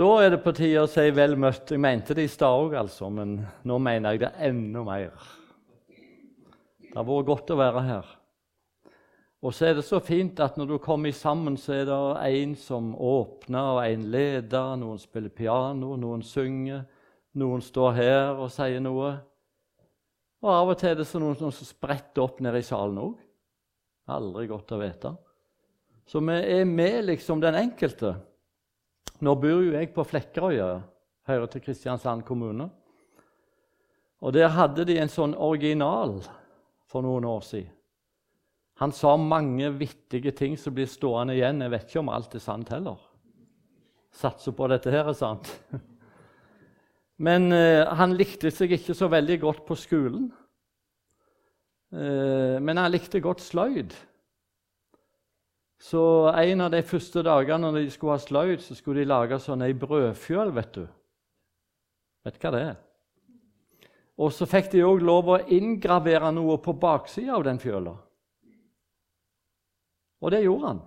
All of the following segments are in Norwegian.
Da er det på tide å si vel møtt. Jeg mente det i stad òg, altså, men nå mener jeg det enda mer. Det har vært godt å være her. Og så er det så fint at når du kommer sammen, så er det en som åpner, og en leder. Noen spiller piano, noen synger, noen står her og sier noe. Og av og til er det noen som spretter opp nede i salen òg. Aldri godt å vite. Så vi er med liksom den enkelte. Nå bor jo jeg på Flekkerøya, hører til Kristiansand kommune. Og der hadde de en sånn original for noen år siden. Han sa mange vittige ting som blir stående igjen. Jeg vet ikke om alt er sant heller. Satser på at dette her er sant. Men eh, han likte seg ikke så veldig godt på skolen. Eh, men han likte godt sløyd. Så en av de første dagene når de skulle ha sløyd, så skulle de lage sånn ei brødfjøl, vet du. Vet du hva det er? Og så fikk de òg lov å inngravere noe på baksida av den fjøla. Og det gjorde han.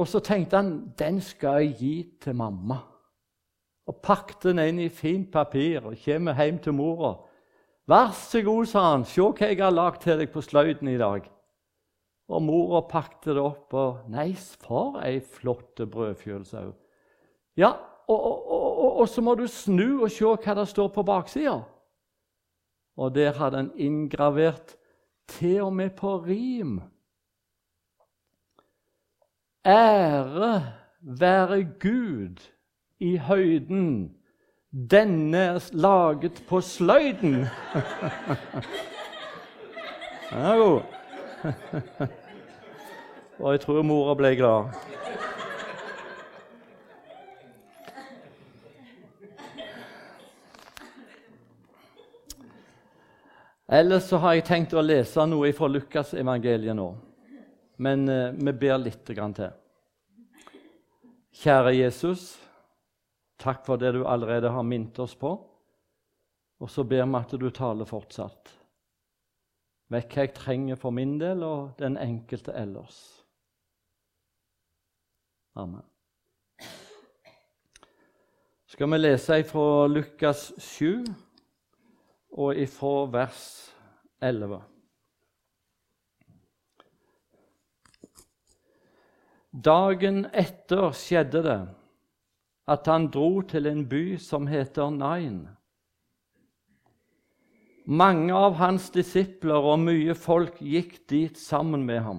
Og så tenkte han den skal jeg gi til mamma. Og pakket den inn i fint papir og kommer hjem til mora. 'Vær så god', sa han. 'Se hva jeg har lagd til deg på sløyden i dag.' Og mora pakket det opp, og 'Nei, for ei flott brødfjøl', sa hun. Ja, og, og, og, og, så må du snu og se hva det står på baksida. Og der hadde han inngravert til og med på rim Ære være Gud i høyden. Denne er laget på sløyden. Den er god. Og jeg tror mora ble glad. Ellers så har jeg tenkt å lese noe fra Lukasevangeliet nå. Men eh, vi ber litt til. Kjære Jesus, takk for det du allerede har minnet oss på. Og så ber vi at du taler fortsatt. Vet hva jeg trenger for min del og den enkelte ellers. Amen. Skal vi lese fra Lukas 7 og ifra vers 11. Dagen etter skjedde det at han dro til en by som heter Nain. Mange av hans disipler og mye folk gikk dit sammen med ham.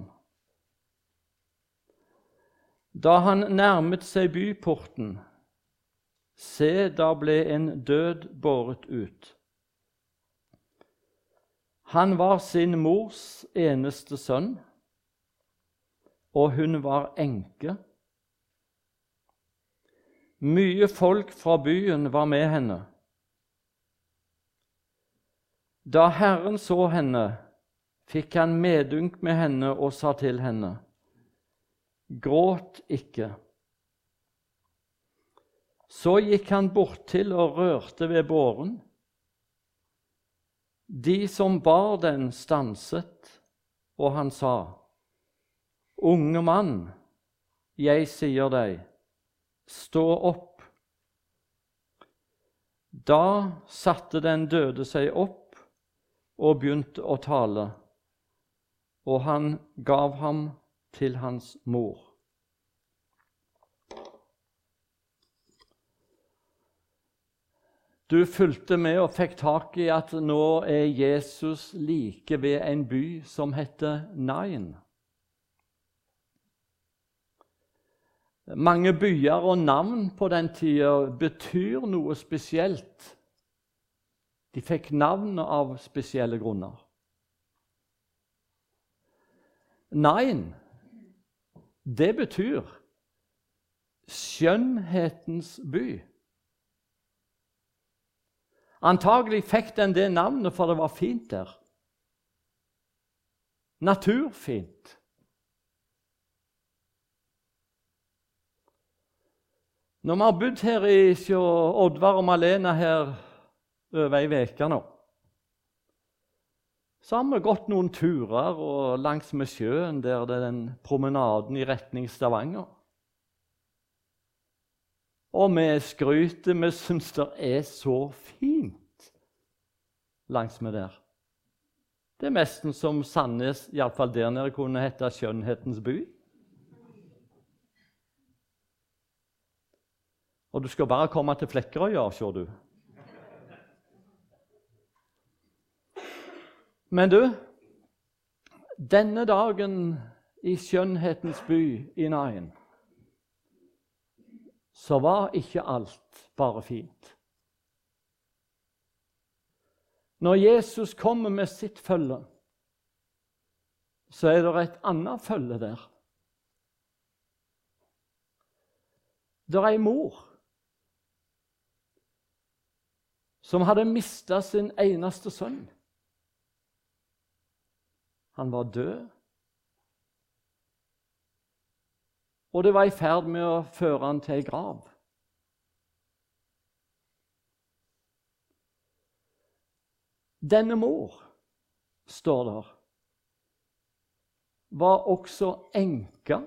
Da han nærmet seg byporten, se, da ble en død båret ut. Han var sin mors eneste sønn og hun var enke. Mye folk fra byen var med henne. Da Herren så henne, fikk han medynk med henne og sa til henne, Gråt ikke. Så gikk han borttil og rørte ved båren. De som bar den, stanset, og han sa, Unge mann, jeg sier deg, stå opp. Da satte den døde seg opp og begynte å tale, og han gav ham til hans mor. Du fulgte med og fikk tak i at nå er Jesus like ved en by som heter Nain. Mange byer og navn på den tida betyr noe spesielt. De fikk navn av spesielle grunner. Nein, det betyr skjønnhetens by. Antagelig fikk den det navnet for det var fint der. Naturfint. Når vi har bodd her i Oddvar og Malena her over ei uke nå, så har vi gått noen turer og langs med sjøen, der det er den promenaden i retning Stavanger. Og vi skryter, vi syns det er så fint langsmed der. Det er nesten som Sandnes, iallfall der nede, kunne hete 'Skjønnhetens by'. Og du skal bare komme til Flekkerøya, ser du. Men du, denne dagen i skjønnhetens by i Nain så var ikke alt bare fint. Når Jesus kommer med sitt følge, så er det et annet følge der. Det er ei mor som hadde mista sin eneste sønn. Han var død. Og det var i ferd med å føre han til ei grav. Denne mor, står der, var også enke.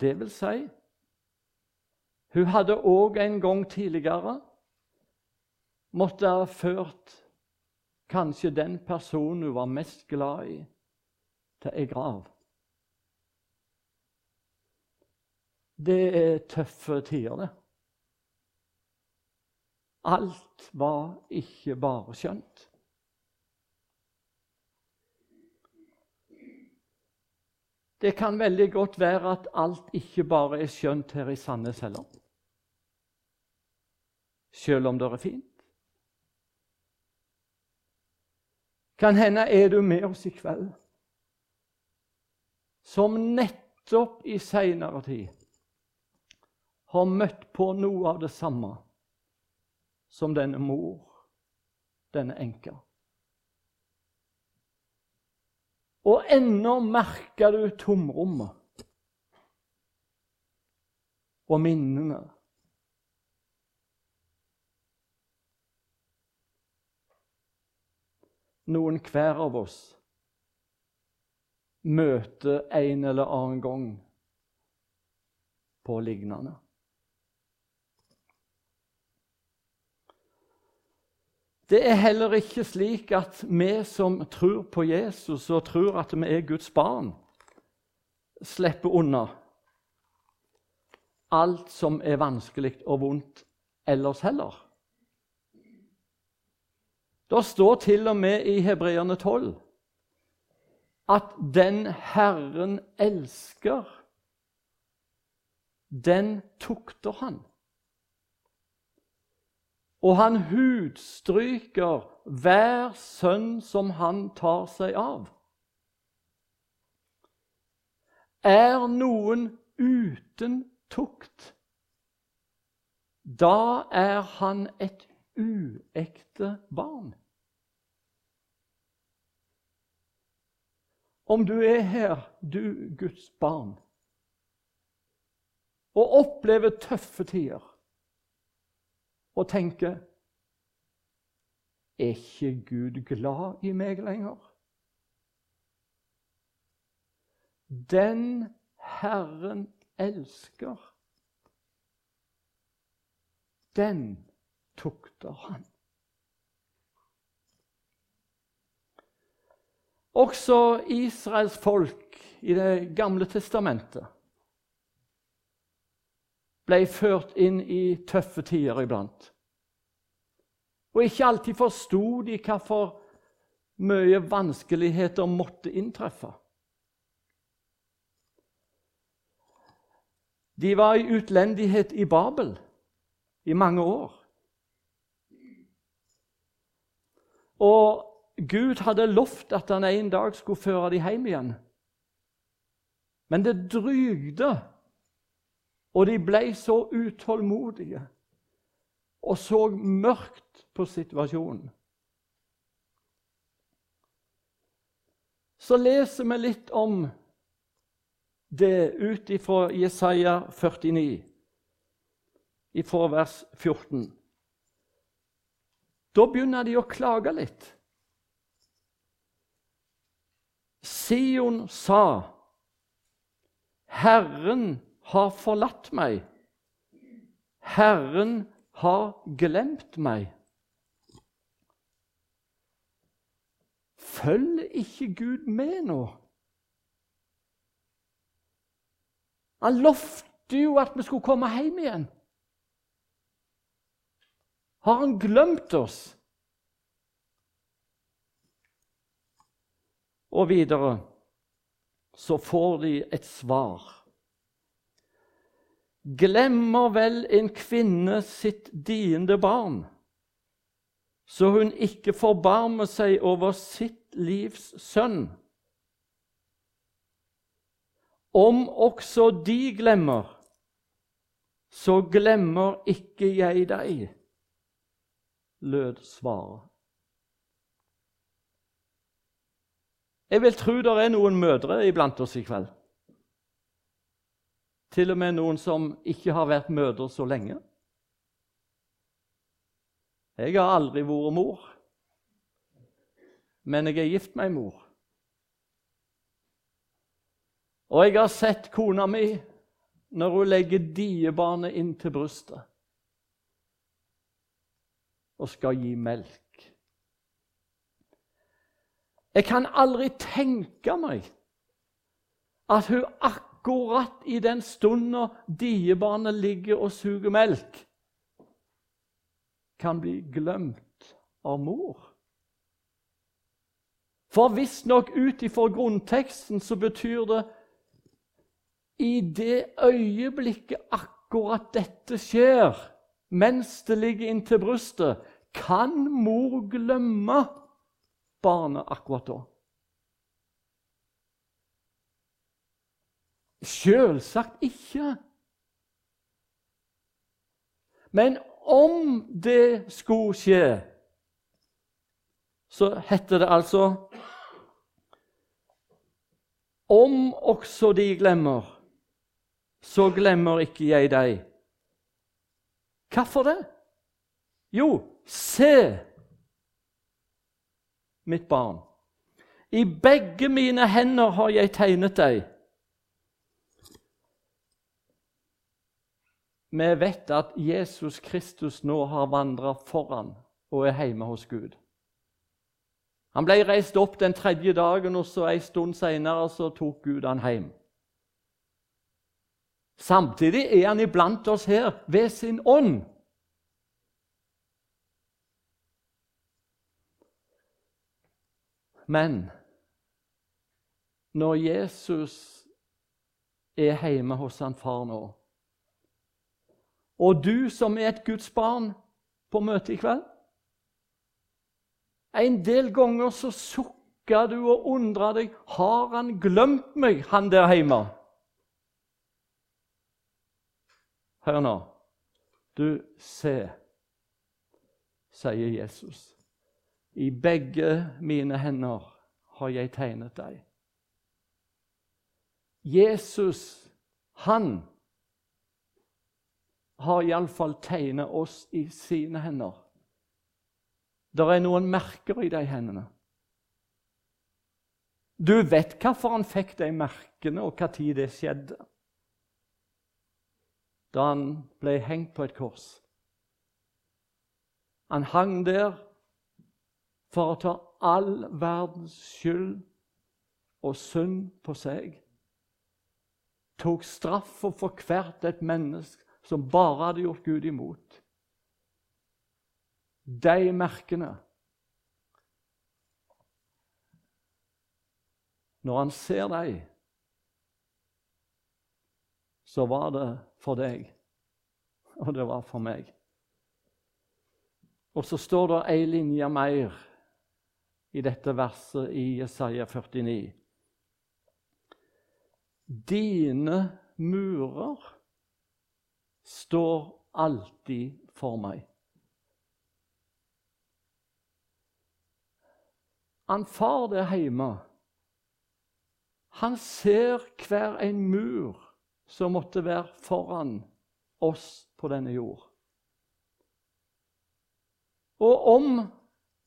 Det vil si Hun hadde òg en gang tidligere måtte ha ført kanskje den personen hun var mest glad i, til ei grav. Det er tøffe tider, det. Alt var ikke bare skjønt. Det kan veldig godt være at alt ikke bare er skjønt her i Sandnes heller. Selv om det er fint. Kan hende er du med oss i kveld som nettopp i seinere tid har møtt på noe av det samme som denne mor, denne enka. Og ennå merker du tomrommet og minnene noen hver av oss møter en eller annen gang på lignende. Det er heller ikke slik at vi som tror på Jesus og tror at vi er Guds barn, slipper unna alt som er vanskelig og vondt ellers heller. Det står til og med i Hebreerne 12 at den Herren elsker, den tukter han. Og han hudstryker hver sønn som han tar seg av. Er noen uten tukt, da er han et uekte barn. Om du er her, du Guds barn, og opplever tøffe tider og tenker Er ikke Gud glad i meg lenger? Den Herren elsker, den tukter han. Også Israels folk i Det gamle testamentet ble ført inn i tøffe tider iblant. Og ikke alltid forsto de hvorfor mye vanskeligheter måtte inntreffe. De var i utlendighet i Babel i mange år. Og Gud hadde lovt at han en dag skulle føre dem hjem igjen. Men det drygde, og de ble så utålmodige og så mørkt på situasjonen. Så leser vi litt om det ut ifra Jesaja 49, ifra vers 14. Da begynner de å klage litt. Sion sa, 'Herren har forlatt meg. Herren har glemt meg. Følger ikke Gud med nå? Han lovte jo at vi skulle komme hjem igjen. Har han glemt oss? Og videre så får de et svar. Glemmer vel en kvinne sitt diende barn, så hun ikke forbarmer seg over sitt livs sønn? Om også de glemmer, så glemmer ikke jeg deg lød svaret. Jeg vil tro det er noen mødre iblant oss i kveld. Til og med noen som ikke har vært mødre så lenge. Jeg har aldri vært mor, men jeg er gift med ei mor. Og jeg har sett kona mi når hun legger diebarnet inn til brystet og skal gi melk. Jeg kan aldri tenke meg at hun akkurat i den stunda diebarnet ligger og suger melk, kan bli glemt av mor. For visstnok ut ifra grunnteksten så betyr det i det øyeblikket akkurat dette skjer, mens det ligger inntil brystet, kan mor glemme barnet akkurat da? Selvsagt ikke. Men om det skulle skje, så heter det altså Om også de glemmer, så glemmer ikke jeg deg. Hvorfor det? Jo, se, mitt barn, i begge mine hender har jeg tegnet deg. Vi vet at Jesus Kristus nå har vandra foran og er hjemme hos Gud. Han ble reist opp den tredje dagen, og så en stund senere tok Gud han hjem. Samtidig er han iblant oss her ved sin ånd. Men når Jesus er hjemme hos han far nå, og du som er et Guds barn på møtet i kveld En del ganger så sukker du og undrer deg har han glemt meg, han der hjemme. Hør nå. Du, se, sier Jesus. I begge mine hender har jeg tegnet deg. Jesus, han har iallfall tegnet oss i sine hender. Det er noen merker i de hendene. Du vet hvorfor han fikk de merkene, og når det skjedde. Da han ble hengt på et kors. Han hang der for å ta all verdens skyld og synd på seg. Tok straffa for hvert et menneske som bare hadde gjort Gud imot. De merkene Når han ser dem, så var det for deg, og det var for meg. Og så står det ei linje mer i dette verset i Jesaja 49. Dine murer står alltid for meg. Han far der hjemme, han ser hver en mur som måtte være foran oss på denne jord. Og om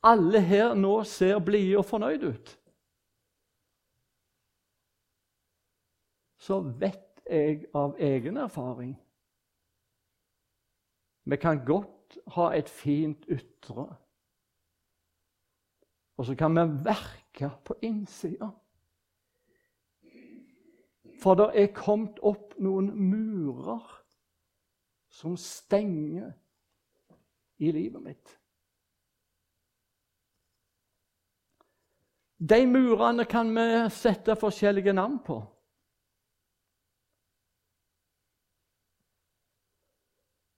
alle her nå ser blide og fornøyde ut, så vet jeg av egen erfaring. Vi kan godt ha et fint ytre, og så kan vi verke på innsida. For det er kommet opp noen murer som stenger i livet mitt. De murene kan vi sette forskjellige navn på.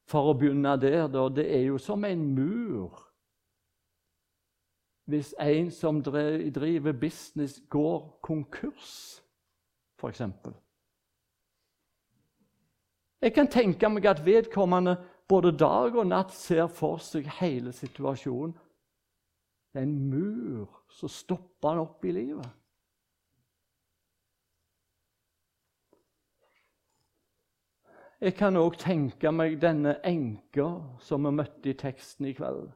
For å begynne der, da. Det er jo som en mur. Hvis en som driver business, går konkurs, f.eks. Jeg kan tenke meg at vedkommende både dag og natt ser for seg hele situasjonen. Det er en mur som stopper han opp i livet. Jeg kan òg tenke meg denne enka som vi møtte i teksten i kveld.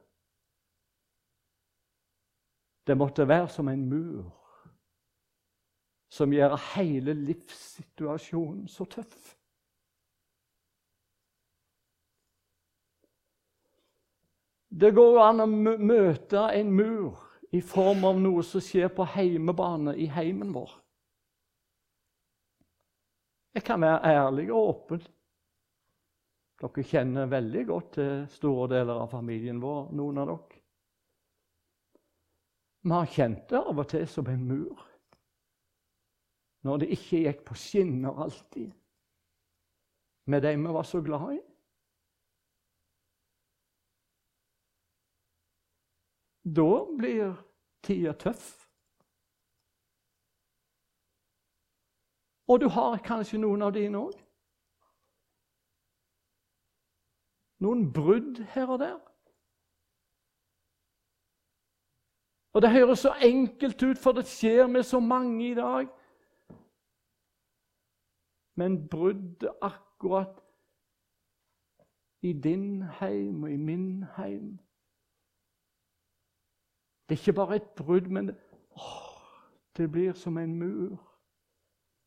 Det måtte være som en mur som gjør hele livssituasjonen så tøff. Det går an å møte en mur i form av noe som skjer på heimebane i heimen vår. Jeg kan være ærlig og åpen. Dere kjenner veldig godt til store deler av familien vår, noen av dere. Vi har kjent det av og til som en mur. Når det ikke gikk på skinner alltid med dem vi var så glad i. Da blir tida tøff. Og du har kanskje noen av dine òg. noen brudd her og der. Og Det høres så enkelt ut, for det skjer med så mange i dag. Men bruddet akkurat i din heim og i min heim Det er ikke bare et brudd, men åh, det blir som en mur.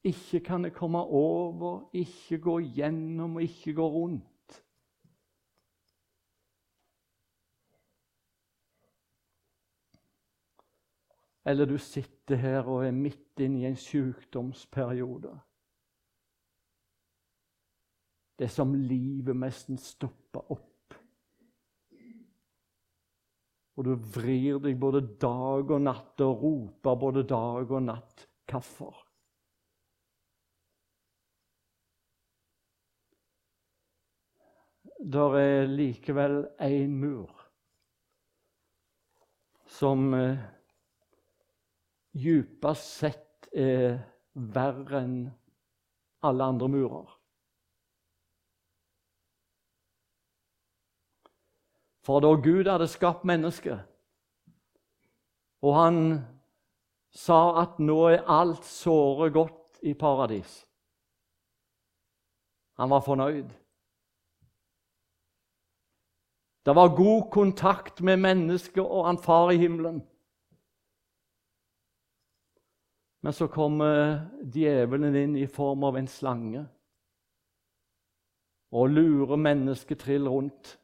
Ikke kan det komme over, ikke gå gjennom og ikke gå rundt. eller du sitter her og er midt inne i en sykdomsperiode. Det er som livet nesten stopper opp. Og du vrir deg både dag og natt og roper både dag og natt 'Hvorfor?' Der er likevel én mur som eh, djupest sett er verre enn alle andre murer. For da Gud hadde skapt mennesket, og han sa at nå er alt såre godt i paradis Han var fornøyd. Det var god kontakt med mennesket og han far i himmelen. Men så kommer djevelen inn i form av en slange og lurer mennesket trill rundt.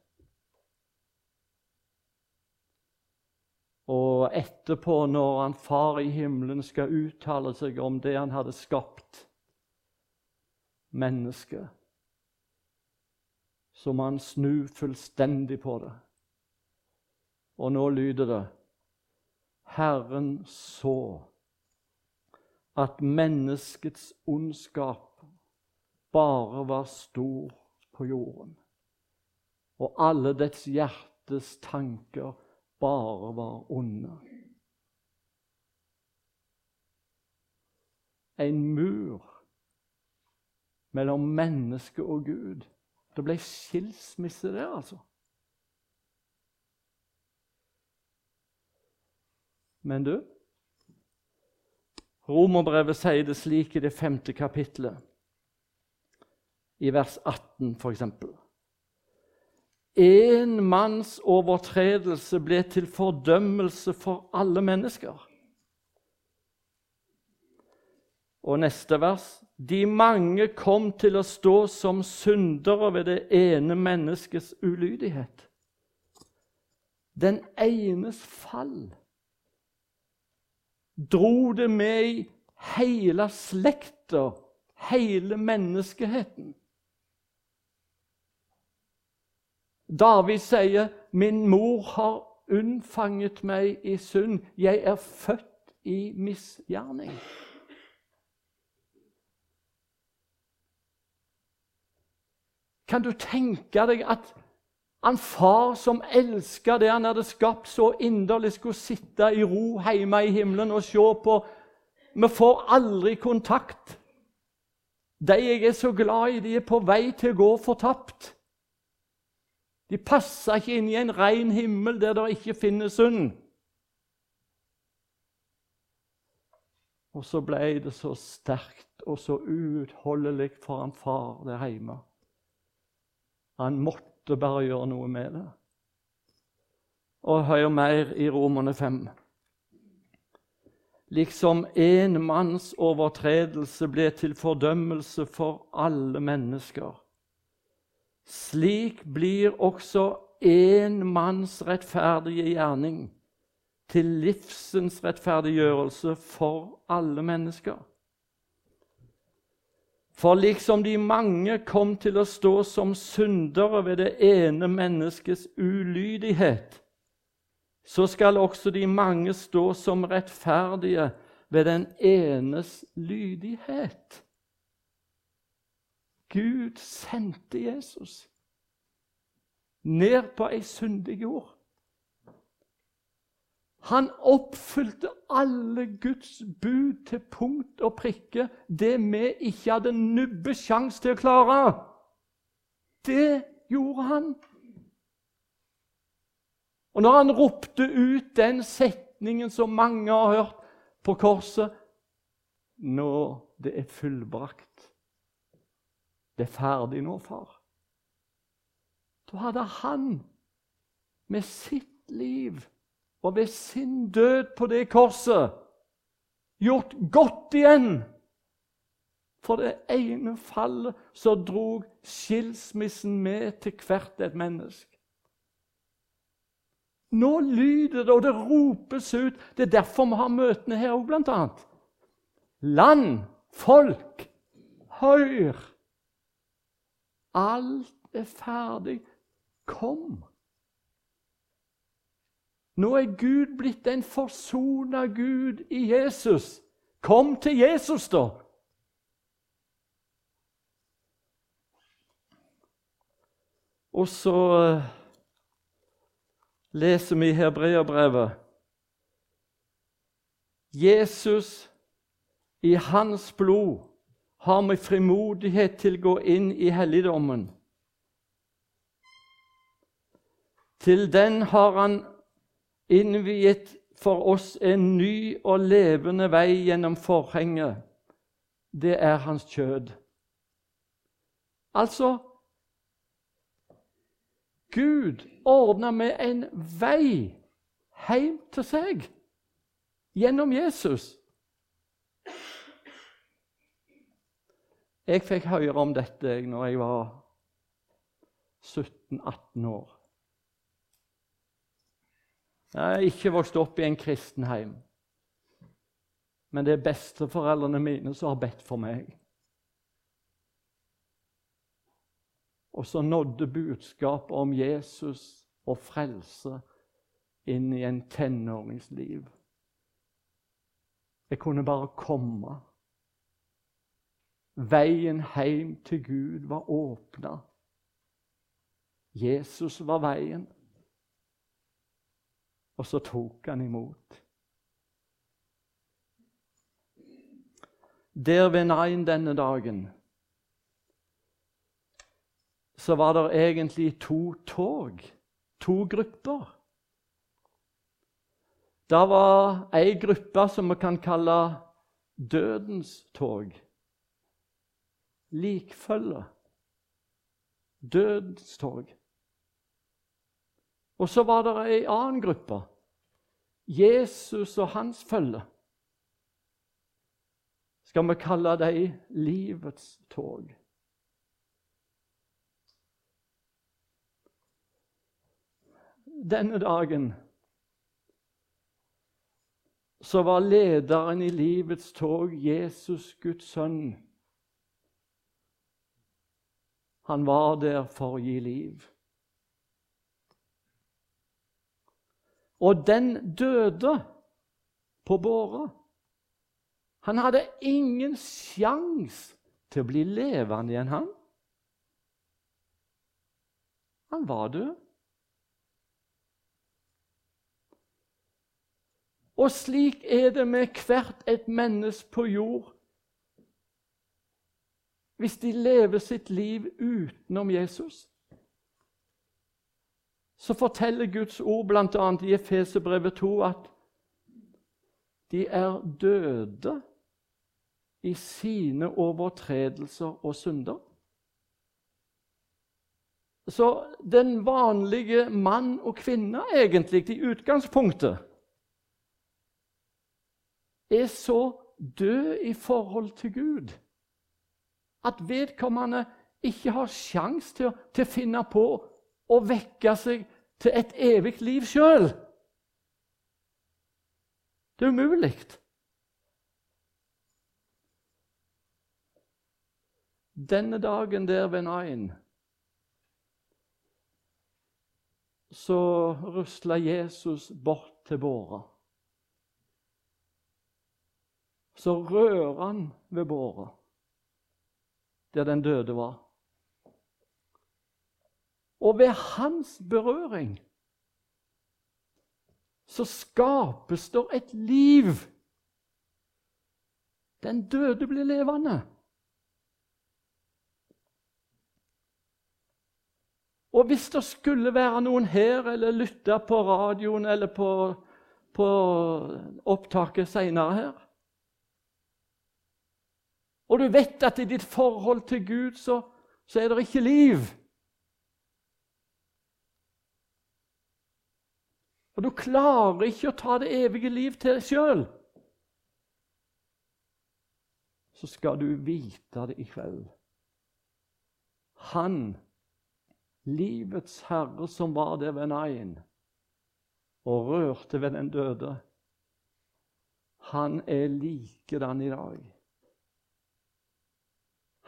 Og etterpå, når han far i himmelen skal uttale seg om det han hadde skapt, mennesket, så må han snu fullstendig på det. Og nå lyder det Herren så at menneskets ondskap bare var stor på jorden, og alle dets hjertes tanker bare var onde. En mur mellom menneske og Gud. Det ble skilsmisse der, altså. Men du Romerbrevet sier det slik i det femte kapittelet, i vers 18 f.eks. En manns overtredelse ble til fordømmelse for alle mennesker. Og neste vers De mange kom til å stå som syndere ved det ene menneskets ulydighet. Den enes fall dro det med i hele slekta, hele menneskeheten. David sier, 'Min mor har unnfanget meg i synd. Jeg er født i misgjerning.' Kan du tenke deg at en far som elska det han hadde skapt så inderlig, skulle sitte i ro hjemme i himmelen og se på Vi får aldri kontakt. De jeg er så glad i, de er på vei til å gå fortapt. De passer ikke inn i en ren himmel der det ikke finnes synd. Og så ble det så sterkt og så uutholdelig for han far der hjemme. Han måtte bare gjøre noe med det. Og hør mer i Romerne 5. Liksom en manns overtredelse ble til fordømmelse for alle mennesker. Slik blir også en manns rettferdige gjerning til livsens rettferdiggjørelse for alle mennesker. For liksom de mange kom til å stå som syndere ved det ene menneskets ulydighet, så skal også de mange stå som rettferdige ved den enes lydighet. Gud sendte Jesus ned på ei syndig jord han oppfylte alle Guds bud til punkt og prikke, det vi ikke hadde nubbesjans til å klare. Det gjorde han. Og når han ropte ut den setningen som mange har hørt på korset Nå, det er fullbrakt. Det er ferdig nå, far. Da hadde han med sitt liv og ved sin død på det korset gjort godt igjen. For det ene fallet så drog skilsmissen med til hvert et menneske. Nå lyder det, og det ropes ut. Det er derfor vi har møtene her òg, annet. Land, folk, hør! Alt er ferdig. Kom! Nå er Gud blitt en forsona Gud i Jesus. Kom til Jesus, da! Og så eh, leser vi i Hebreabrevet Jesus, i hans blod, har vi frimodighet til å gå inn i helligdommen. Til den har han innviet for oss en ny og levende vei gjennom forhenget. Det er hans kjød. Altså Gud ordna med en vei hjem til seg gjennom Jesus. Jeg fikk høre om dette når jeg var 17-18 år. Jeg har ikke vokst opp i en kristen heim. Men det er besteforeldrene mine som har bedt for meg. Og så nådde budskapet om Jesus og frelse inn i en tenåringsliv. Jeg kunne bare komme. Veien hjem til Gud var åpna. Jesus var veien. Og så tok han imot. Der ved Nain denne dagen så var det egentlig to tog, to grupper. Det var ei gruppe som vi kan kalle dødens tog. Likfølge. dødstog. Og så var det ei annen gruppe. Jesus og hans følge. skal vi kalle dem livets tog. Denne dagen så var lederen i livets tog Jesus, Guds sønn. Han var der for å gi liv. Og den døde på båra. Han hadde ingen sjanse til å bli levende igjen, han. Han var død. Og slik er det med hvert et menneske på jord. Hvis de lever sitt liv utenom Jesus, så forteller Guds ord bl.a. i Efeserbrevet 2 at de er døde i sine overtredelser og synder. Så den vanlige mann og kvinne, egentlig, i utgangspunktet er så død i forhold til Gud at vedkommende ikke har sjanse til, til å finne på å vekke seg til et evig liv sjøl. Det er umulig. Denne dagen der ved Nain så rusla Jesus bort til båra. så rører han ved båret der den døde var. Og ved hans berøring så skapes det et liv. Den døde blir levende. Og hvis det skulle være noen her, eller lytte på radioen eller på, på opptaket seinere her og du vet at i ditt forhold til Gud så, så er det ikke liv. Og du klarer ikke å ta det evige liv til deg sjøl. Så skal du vite det i kveld. Han, livets herre, som var der ved Nain og rørte ved den døde, han er likedan i dag.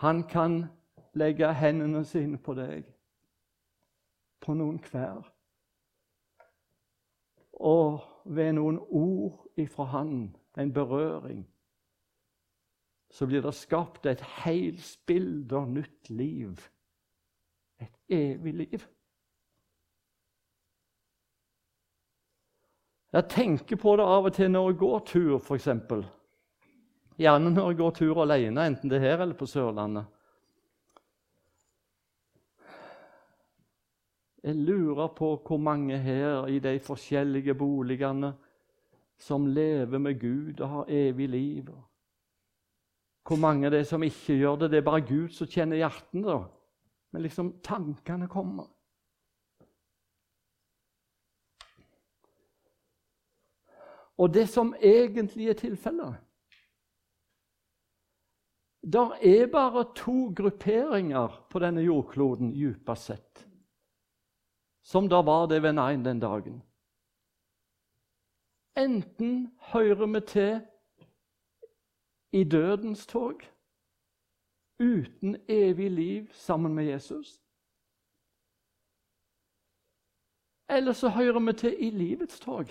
Han kan legge hendene sine på deg, på noen hver. Og ved noen ord ifra Han, en berøring, så blir det skapt et heilspilder nytt liv. Et evig liv. Jeg tenker på det av og til når jeg går tur, f.eks. Gjerne når jeg går tur alene, enten det er her eller på Sørlandet. Jeg lurer på hvor mange her i de forskjellige boligene som lever med Gud og har evig liv. Hvor mange det er som ikke gjør det. Det er bare Gud som kjenner hjertene. da. Men liksom tankene kommer. Og det som egentlig er tilfellet der er bare to grupperinger på denne jordkloden dypest sett, som da var det ved Nain den dagen. Enten hører vi til i dødens tog, uten evig liv sammen med Jesus. Eller så hører vi til i livets tog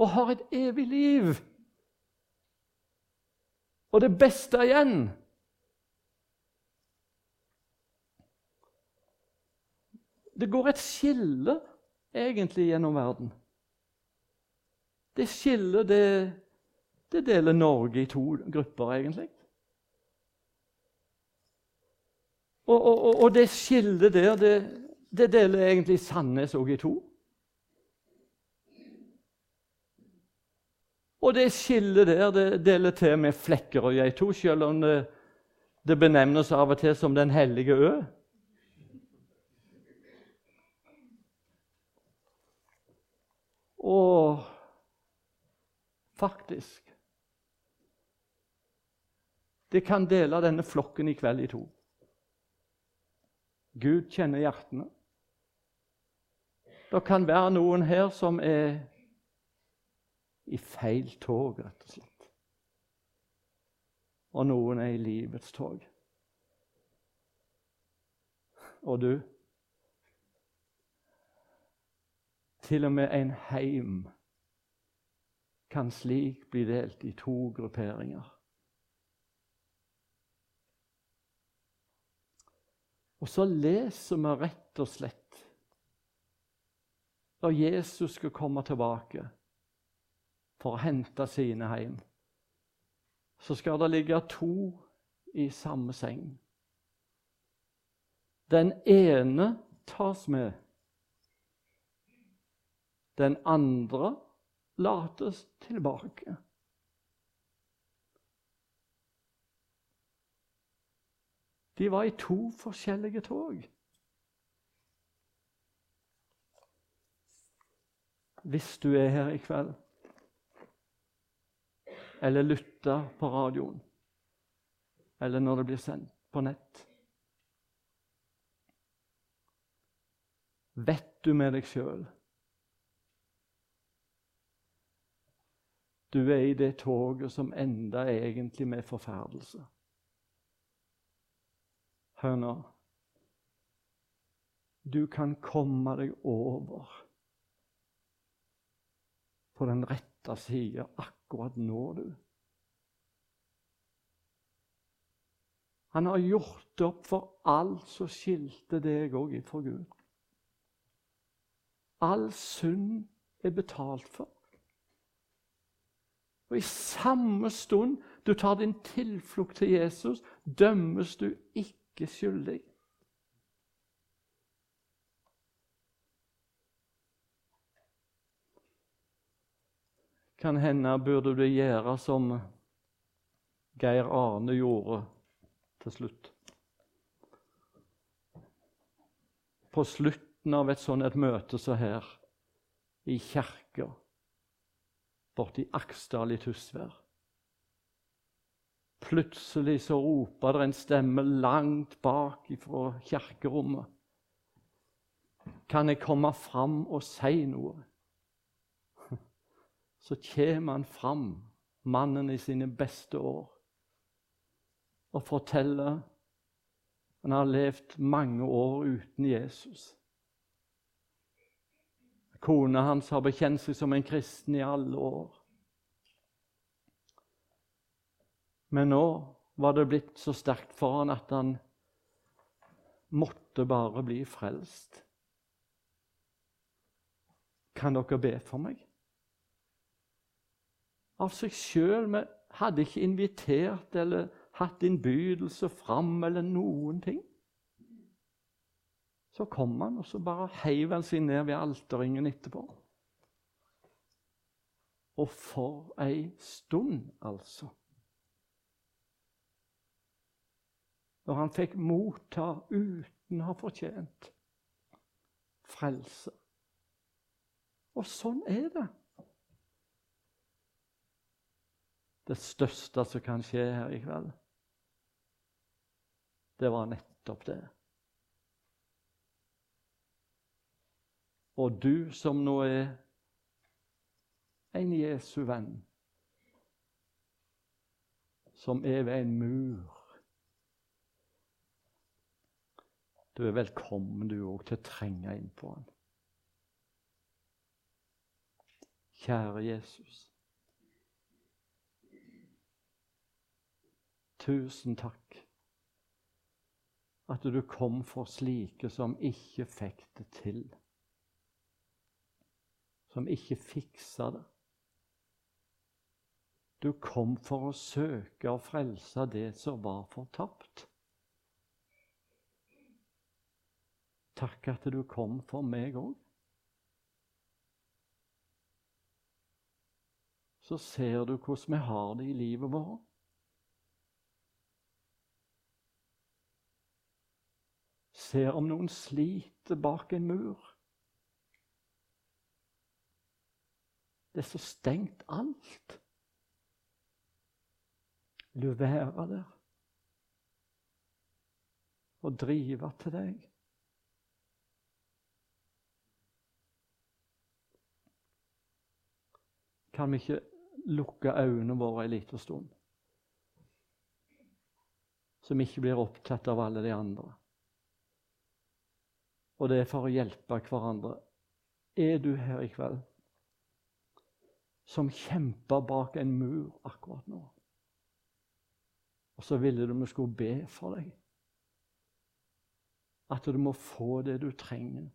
og har et evig liv og det beste igjen. Det går et skille egentlig gjennom verden. Det skillet det, det deler Norge i to grupper, egentlig. Og, og, og det skillet der, det, det deler egentlig Sandnes òg i to. Og det skillet der det deler til med Flekkerøy i to, selv om det, det benevnes av og til som Den hellige ø. Og faktisk Det kan dele denne flokken i kveld i to. Gud kjenner hjertene. Det kan være noen her som er i feil tog, rett og slett. Og noen er i livets tog. Og du Til og med en heim kan slik bli delt i to grupperinger. Og så leser vi rett og slett da Jesus skal komme tilbake for å hente sine hjem, så skal det ligge to i samme seng. Den ene tas med. Den andre lates tilbake. De var i to forskjellige tog. Hvis du er her i kveld, eller lytter på radioen, eller når det blir sendt på nett Vet du med deg sjøl Du er i det toget som enda egentlig med forferdelse. Hør nå. Du kan komme deg over på den rette sida akkurat nå, du. Han har gjort opp for alt som skilte deg òg ifra Gud. All synd er betalt for. Og i samme stund du tar din tilflukt til Jesus, dømmes du ikke skyldig. Kan hende burde du gjøre som Geir Arne gjorde til slutt. På slutten av et sånt et møte som her, i kirka borti Aksdal i Tysvær. Plutselig så roper det en stemme langt bak fra kirkerommet. Kan jeg komme fram og si noe? Så kommer han fram, mannen i sine beste år, og forteller han har levd mange år uten Jesus. Kona hans har bekjent seg som en kristen i alle år. Men nå var det blitt så sterkt for han at han måtte bare bli frelst. Kan dere be for meg? Av seg sjøl. Vi hadde ikke invitert eller hatt innbydelse fram eller noen ting. Så kom han, og så bare heiv han seg ned ved alterringen etterpå. Og for ei stund, altså. Når han fikk motta uten å ha fortjent frelse. Og sånn er det. Det største som kan skje her i kveld, det var nettopp det. Og du som nå er en Jesu venn, som er ved en mur Du er velkommen, du òg, til å trenge inn på han. Kjære Jesus. Tusen takk at du kom for slike som ikke fikk det til som ikke fiksa det. Du kom for å søke og frelse det som var fortapt. Takk at du kom for meg òg. Så ser du hvordan vi har det i livet vårt. Ser om noen sliter bak en mur. Det er så stengt alt. Vil du være der? og drive til deg. Kan vi ikke lukke øynene våre en liten stund? Så vi ikke blir opptatt av alle de andre. Og det er for å hjelpe hverandre. Er du her i kveld som kjemper bak en mur akkurat nå? Og så ville du vi skulle be for deg. At du må få det du trenger,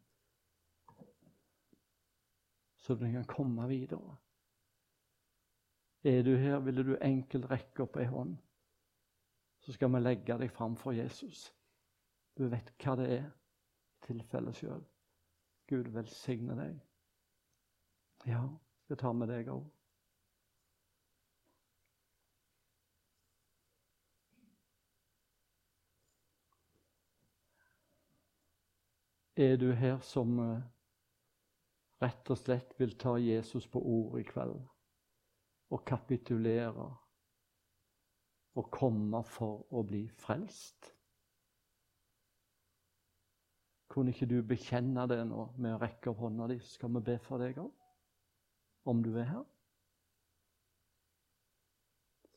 så du kan komme videre. Er du her, ville du enkelt rekke opp ei hånd. Så skal vi legge deg fram for Jesus. Du vet hva det er tilfelle sjøl. Gud velsigne deg. Ja, jeg tar med deg òg. Er du her som eh, rett og slett vil ta Jesus på ordet i kveld? Og kapitulere og komme for å bli frelst. Kunne ikke du bekjenne det nå med å rekke opp hånda di? Skal vi be for deg òg? Om du er her?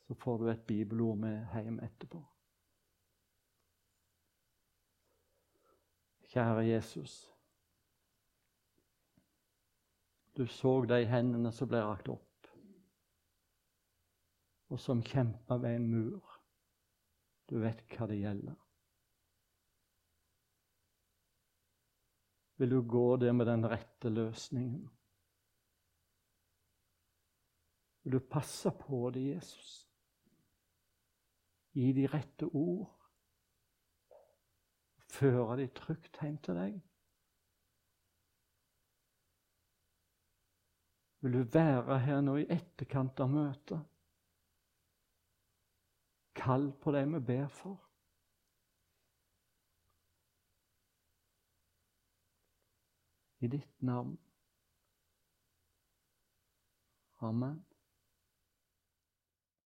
Så får du et bibelord med hjem etterpå. Kjære Jesus. Du så de hendene som ble rakt opp og som kjempa ved en mur. Du vet hva det gjelder. Vil du gå der med den rette løsningen? Vil du passe på det, Jesus? Gi de rette ord. Føre de trygt hjem til deg? Vil du være her nå i etterkant av møtet? Kall på dem vi ber for. I ditt navn. Amen.